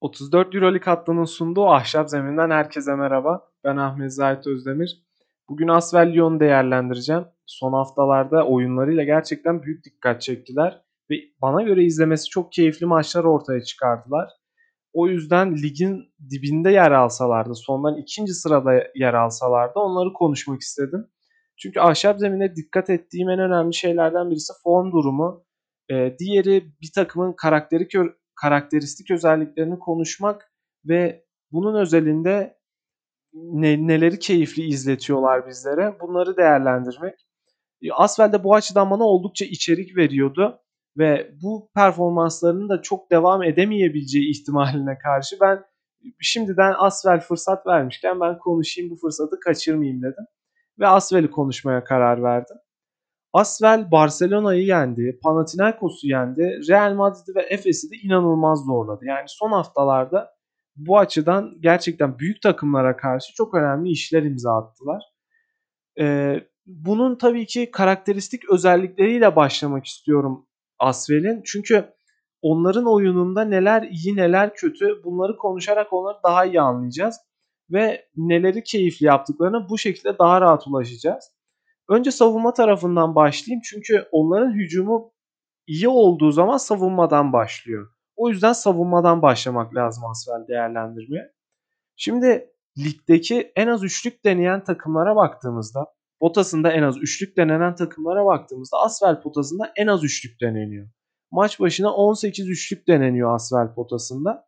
34 Euroleague hattının sunduğu Ahşap Zemin'den herkese merhaba. Ben Ahmet Zahit Özdemir. Bugün Asvel Lyon'u değerlendireceğim. Son haftalarda oyunlarıyla gerçekten büyük dikkat çektiler. Ve bana göre izlemesi çok keyifli maçlar ortaya çıkardılar. O yüzden ligin dibinde yer alsalardı, sondan ikinci sırada yer alsalardı onları konuşmak istedim. Çünkü ahşap zemine dikkat ettiğim en önemli şeylerden birisi form durumu. Ee, diğeri bir takımın karakteri karakteristik özelliklerini konuşmak ve bunun özelinde ne, neleri keyifli izletiyorlar bizlere bunları değerlendirmek. E, Asvel de bu açıdan bana oldukça içerik veriyordu ve bu performanslarının da çok devam edemeyebileceği ihtimaline karşı ben şimdiden Asvel fırsat vermişken ben konuşayım bu fırsatı kaçırmayayım dedim. Ve Asvel'i konuşmaya karar verdim. Asvel Barcelona'yı yendi, Panathinaikos'u yendi, Real Madrid'i ve Efes'i de inanılmaz zorladı. Yani son haftalarda bu açıdan gerçekten büyük takımlara karşı çok önemli işler imza attılar. Ee, bunun tabii ki karakteristik özellikleriyle başlamak istiyorum Asvel'in. Çünkü onların oyununda neler iyi neler kötü bunları konuşarak onları daha iyi anlayacağız. Ve neleri keyifli yaptıklarına bu şekilde daha rahat ulaşacağız. Önce savunma tarafından başlayayım çünkü onların hücumu iyi olduğu zaman savunmadan başlıyor. O yüzden savunmadan başlamak lazım Asvel değerlendirmeye. Şimdi ligdeki en az üçlük deneyen takımlara baktığımızda potasında en az üçlük denenen takımlara baktığımızda Asvel potasında en az üçlük deneniyor. Maç başına 18 üçlük deneniyor Asvel potasında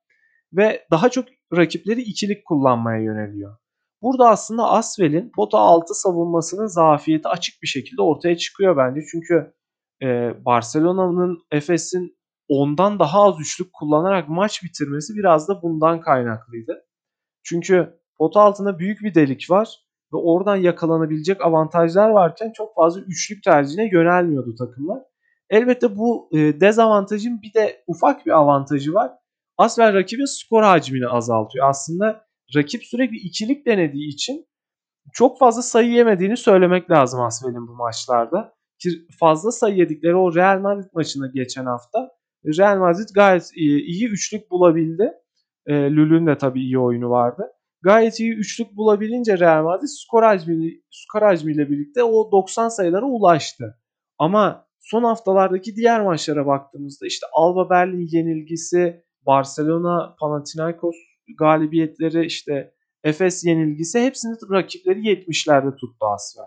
ve daha çok rakipleri ikilik kullanmaya yöneliyor. Burada aslında Asvel'in pota altı savunmasının zafiyeti açık bir şekilde ortaya çıkıyor bence. Çünkü e, Barcelona'nın Efes'in ondan daha az üçlük kullanarak maç bitirmesi biraz da bundan kaynaklıydı. Çünkü pota altında büyük bir delik var ve oradan yakalanabilecek avantajlar varken çok fazla üçlük tercihine yönelmiyordu takımlar. Elbette bu e, dezavantajın bir de ufak bir avantajı var. Asvel rakibin skor hacmini azaltıyor. Aslında rakip sürekli ikilik denediği için çok fazla sayı yemediğini söylemek lazım Asvel'in bu maçlarda. Ki fazla sayı yedikleri o Real Madrid maçında geçen hafta Real Madrid gayet iyi, iyi üçlük bulabildi. E, Lül'ün de tabii iyi oyunu vardı. Gayet iyi üçlük bulabilince Real Madrid skor hacmi, skor birlikte o 90 sayılara ulaştı. Ama son haftalardaki diğer maçlara baktığımızda işte Alba Berlin yenilgisi, Barcelona, Panathinaikos galibiyetleri işte Efes yenilgisi hepsini rakipleri 70'lerde tuttu Asfer.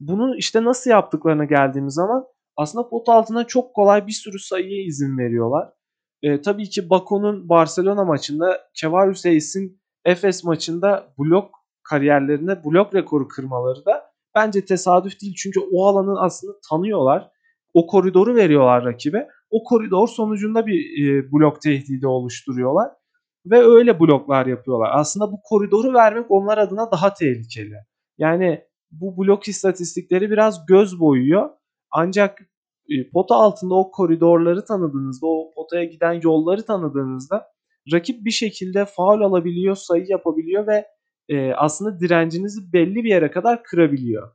Bunu işte nasıl yaptıklarına geldiğimiz zaman aslında pot altına çok kolay bir sürü sayıya izin veriyorlar. E, tabii ki Bako'nun Barcelona maçında Kevarius Hayes'in Efes maçında blok kariyerlerinde blok rekoru kırmaları da bence tesadüf değil. Çünkü o alanı aslında tanıyorlar. O koridoru veriyorlar rakibe. O koridor sonucunda bir e, blok tehdidi oluşturuyorlar ve öyle bloklar yapıyorlar. Aslında bu koridoru vermek onlar adına daha tehlikeli. Yani bu blok istatistikleri biraz göz boyuyor. Ancak e, pota altında o koridorları tanıdığınızda, o potaya giden yolları tanıdığınızda rakip bir şekilde faul alabiliyor, sayı yapabiliyor ve e, aslında direncinizi belli bir yere kadar kırabiliyor.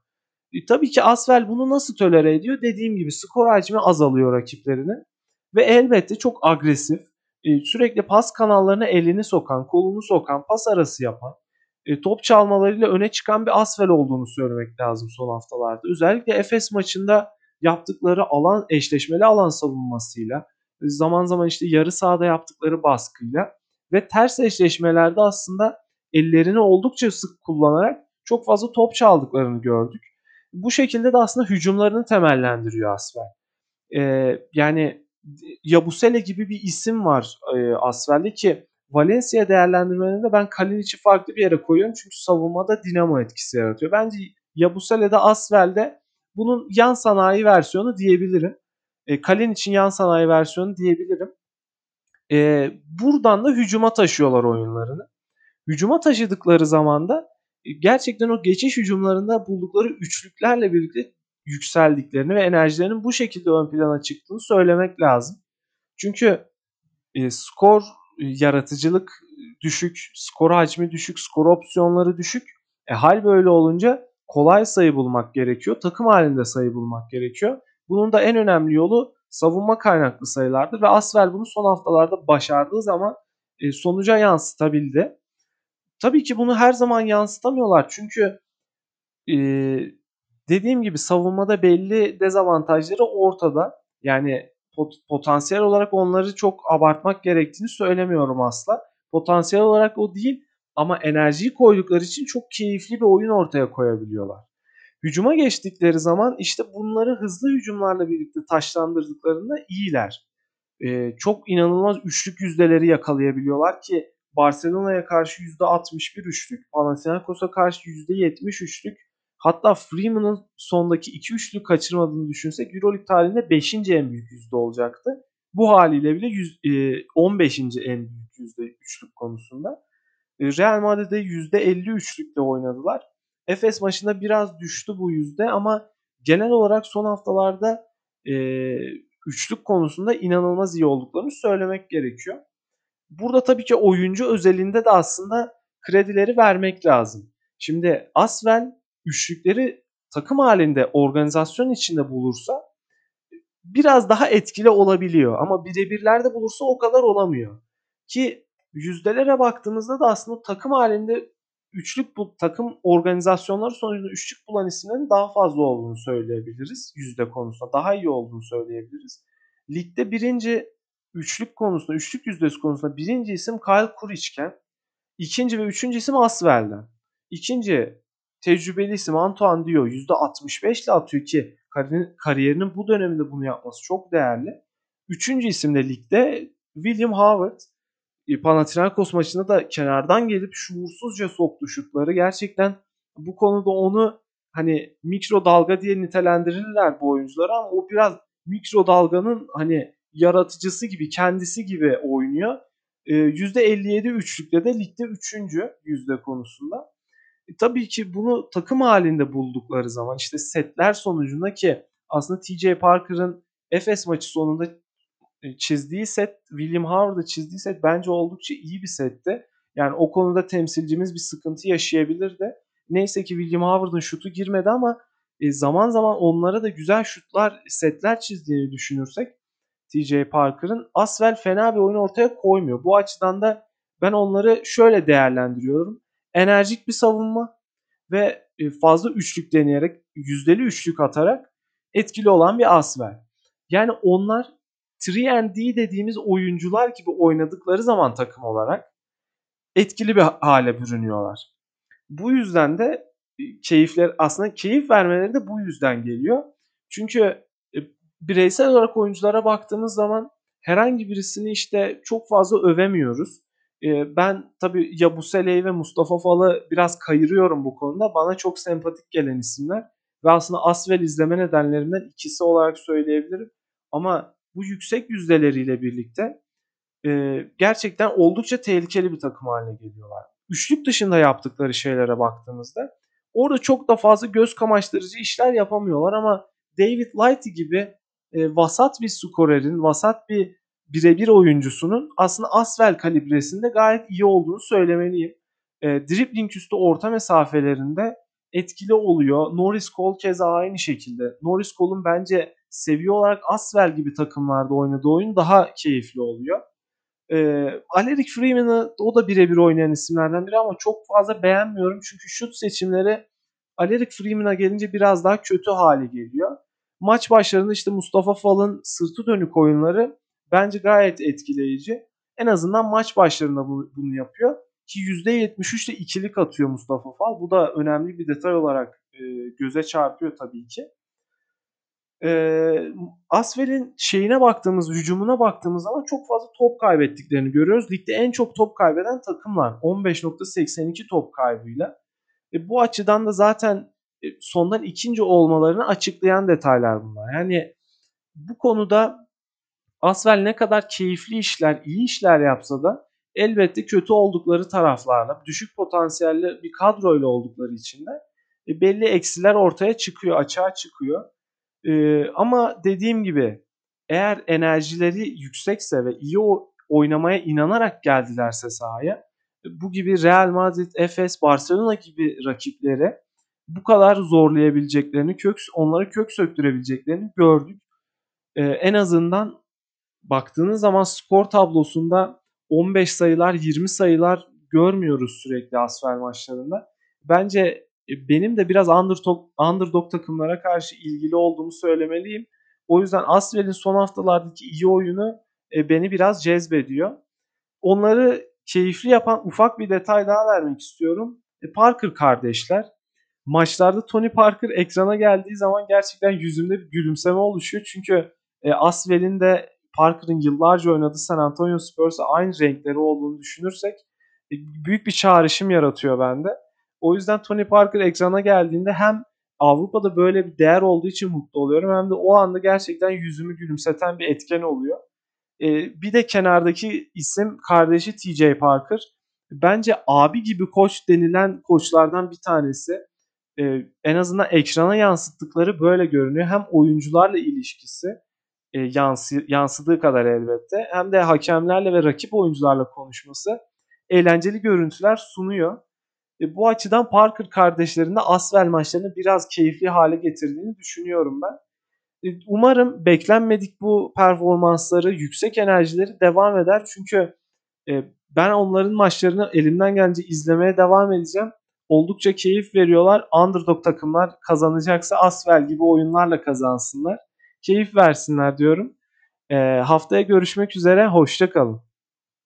E, tabii ki Asvel bunu nasıl tolere ediyor? Dediğim gibi skor hacmi azalıyor rakiplerinin ve elbette çok agresif sürekli pas kanallarına elini sokan, kolunu sokan, pas arası yapan, e, top çalmalarıyla öne çıkan bir Asvel olduğunu söylemek lazım son haftalarda. Özellikle Efes maçında yaptıkları alan eşleşmeli alan savunmasıyla, zaman zaman işte yarı sahada yaptıkları baskıyla ve ters eşleşmelerde aslında ellerini oldukça sık kullanarak çok fazla top çaldıklarını gördük. Bu şekilde de aslında hücumlarını temellendiriyor Asvel. Ee, yani Yabusele gibi bir isim var e, Asvel'de ki Valencia değerlendirmelerinde ben Kalinic'i farklı bir yere koyuyorum çünkü savunmada dinamo etkisi yaratıyor. Bence Yabusele'de Asvel'de bunun yan sanayi versiyonu diyebilirim. E, Kalinic'in yan sanayi versiyonu diyebilirim. E, buradan da hücuma taşıyorlar oyunlarını. Hücuma taşıdıkları zaman da e, gerçekten o geçiş hücumlarında buldukları üçlüklerle birlikte yükseldiklerini ve enerjilerinin bu şekilde ön plana çıktığını söylemek lazım. Çünkü e, skor e, yaratıcılık düşük, skor hacmi düşük, skor opsiyonları düşük. E, hal böyle olunca kolay sayı bulmak gerekiyor. Takım halinde sayı bulmak gerekiyor. Bunun da en önemli yolu savunma kaynaklı sayılardır ve Asvel bunu son haftalarda başardığı zaman e, sonuca yansıtabildi. Tabii ki bunu her zaman yansıtamıyorlar çünkü e, dediğim gibi savunmada belli dezavantajları ortada. Yani pot, potansiyel olarak onları çok abartmak gerektiğini söylemiyorum asla. Potansiyel olarak o değil ama enerjiyi koydukları için çok keyifli bir oyun ortaya koyabiliyorlar. Hücuma geçtikleri zaman işte bunları hızlı hücumlarla birlikte taşlandırdıklarında iyiler. Ee, çok inanılmaz üçlük yüzdeleri yakalayabiliyorlar ki Barcelona'ya karşı %61 üçlük, Panathinaikos'a karşı %70 üçlük, hatta Freeman'ın sondaki 2 üçlük kaçırmadığını düşünsek Euroleague tarihinde 5. en büyük yüzde olacaktı. Bu haliyle bile 100, e, 15. en büyük yüzde üçlük konusunda. E, Real Madrid'de %50 üçlükle oynadılar. Efes maçında biraz düştü bu yüzde ama genel olarak son haftalarda e, üçlük konusunda inanılmaz iyi olduklarını söylemek gerekiyor. Burada tabii ki oyuncu özelinde de aslında kredileri vermek lazım. Şimdi Asvel üçlükleri takım halinde organizasyon içinde bulursa biraz daha etkili olabiliyor. Ama birebirlerde bulursa o kadar olamıyor. Ki yüzdelere baktığımızda da aslında takım halinde üçlük bu takım organizasyonları sonucunda üçlük bulan isimlerin daha fazla olduğunu söyleyebiliriz. Yüzde konusunda daha iyi olduğunu söyleyebiliriz. Ligde birinci üçlük konusunda, üçlük yüzdesi konusunda birinci isim Kyle Kuriçken, ikinci ve üçüncü isim Asvel'den. İkinci tecrübeli isim Antoine Dio %65 ile atıyor ki kariyerinin bu döneminde bunu yapması çok değerli. Üçüncü isim de ligde William Howard. E, Panathinaikos maçında da kenardan gelip şuursuzca soktu şutları. Gerçekten bu konuda onu hani mikro dalga diye nitelendirirler bu oyuncuları ama o biraz mikro dalganın hani yaratıcısı gibi kendisi gibi oynuyor. E, %57 üçlükte de ligde 3. yüzde konusunda. E, tabii ki bunu takım halinde buldukları zaman işte setler sonucunda ki aslında TJ Parker'ın Efes maçı sonunda e, çizdiği set, William Howard'ı çizdiği set bence oldukça iyi bir setti. Yani o konuda temsilcimiz bir sıkıntı yaşayabilirdi. Neyse ki William Howard'ın şutu girmedi ama e, zaman zaman onlara da güzel şutlar, setler çizdiğini düşünürsek TJ Parker'ın Asvel fena bir oyun ortaya koymuyor. Bu açıdan da ben onları şöyle değerlendiriyorum. Enerjik bir savunma ve e, fazla üçlük deneyerek, yüzdeli üçlük atarak etkili olan bir Asvel. Yani onlar 3D dediğimiz oyuncular gibi oynadıkları zaman takım olarak etkili bir hale bürünüyorlar. Bu yüzden de e, keyifler aslında keyif vermeleri de bu yüzden geliyor. Çünkü e, bireysel olarak oyunculara baktığımız zaman herhangi birisini işte çok fazla övemiyoruz. E, ben tabii Yabusele'yi ve Mustafa Fal'ı biraz kayırıyorum bu konuda. Bana çok sempatik gelen isimler. Ve aslında Asvel izleme nedenlerimden ikisi olarak söyleyebilirim. Ama bu yüksek yüzdeleriyle birlikte e, gerçekten oldukça tehlikeli bir takım haline geliyorlar. Üçlük dışında yaptıkları şeylere baktığımızda orada çok da fazla göz kamaştırıcı işler yapamıyorlar ama David Lighty gibi e, vasat bir skorerin, vasat bir birebir oyuncusunun aslında Asvel kalibresinde gayet iyi olduğunu söylemeliyim. E, dribbling üstü orta mesafelerinde etkili oluyor. Norris Cole keza aynı şekilde. Norris Cole'un bence seviye olarak Asvel gibi takımlarda oynadığı oyun daha keyifli oluyor. E, Aleric Freeman'ı o da birebir oynayan isimlerden biri ama çok fazla beğenmiyorum. Çünkü şut seçimleri Aleric Freeman'a gelince biraz daha kötü hale geliyor. Maç başlarında işte Mustafa Fal'ın sırtı dönük oyunları bence gayet etkileyici. En azından maç başlarında bunu yapıyor. Ki %73 de ikilik atıyor Mustafa Fal. Bu da önemli bir detay olarak e, göze çarpıyor tabii ki. E, Asvel'in şeyine baktığımız, hücumuna baktığımız zaman çok fazla top kaybettiklerini görüyoruz. Ligde en çok top kaybeden takımlar. 15.82 top kaybıyla. E, bu açıdan da zaten e, sondan ikinci olmalarını açıklayan detaylar bunlar. Yani bu konuda Asvel ne kadar keyifli işler, iyi işler yapsa da elbette kötü oldukları taraflarla, düşük potansiyelli bir kadroyla oldukları için de e, belli eksiler ortaya çıkıyor, açığa çıkıyor. E, ama dediğim gibi eğer enerjileri yüksekse ve iyi oynamaya inanarak geldilerse sahaya bu gibi Real Madrid, Efes, Barcelona gibi rakiplere bu kadar zorlayabileceklerini, kök onları kök söktürebileceklerini gördük. Ee, en azından baktığınız zaman skor tablosunda 15 sayılar, 20 sayılar görmüyoruz sürekli Asvel maçlarında. Bence e, benim de biraz underdog, underdog takımlara karşı ilgili olduğumu söylemeliyim. O yüzden Asvel'in son haftalardaki iyi oyunu e, beni biraz cezbediyor. Onları keyifli yapan ufak bir detay daha vermek istiyorum. E, Parker kardeşler. Maçlarda Tony Parker ekrana geldiği zaman gerçekten yüzümde bir gülümseme oluşuyor. Çünkü Asvel'in de Parker'ın yıllarca oynadığı San Antonio Spurs'a aynı renkleri olduğunu düşünürsek e, büyük bir çağrışım yaratıyor bende. O yüzden Tony Parker ekrana geldiğinde hem Avrupa'da böyle bir değer olduğu için mutlu oluyorum hem de o anda gerçekten yüzümü gülümseten bir etken oluyor. E, bir de kenardaki isim kardeşi TJ Parker. Bence abi gibi koç denilen koçlardan bir tanesi. E, en azından ekrana yansıttıkları böyle görünüyor. Hem oyuncularla ilişkisi e, yansı, yansıdığı kadar elbette hem de hakemlerle ve rakip oyuncularla konuşması eğlenceli görüntüler sunuyor. E, bu açıdan Parker kardeşlerin de Asvel maçlarını biraz keyifli hale getirdiğini düşünüyorum ben. E, umarım beklenmedik bu performansları, yüksek enerjileri devam eder. Çünkü e, ben onların maçlarını elimden gelince izlemeye devam edeceğim. Oldukça keyif veriyorlar. Underdog takımlar kazanacaksa Asvel gibi oyunlarla kazansınlar. Keyif versinler diyorum. E, haftaya görüşmek üzere. Hoşçakalın.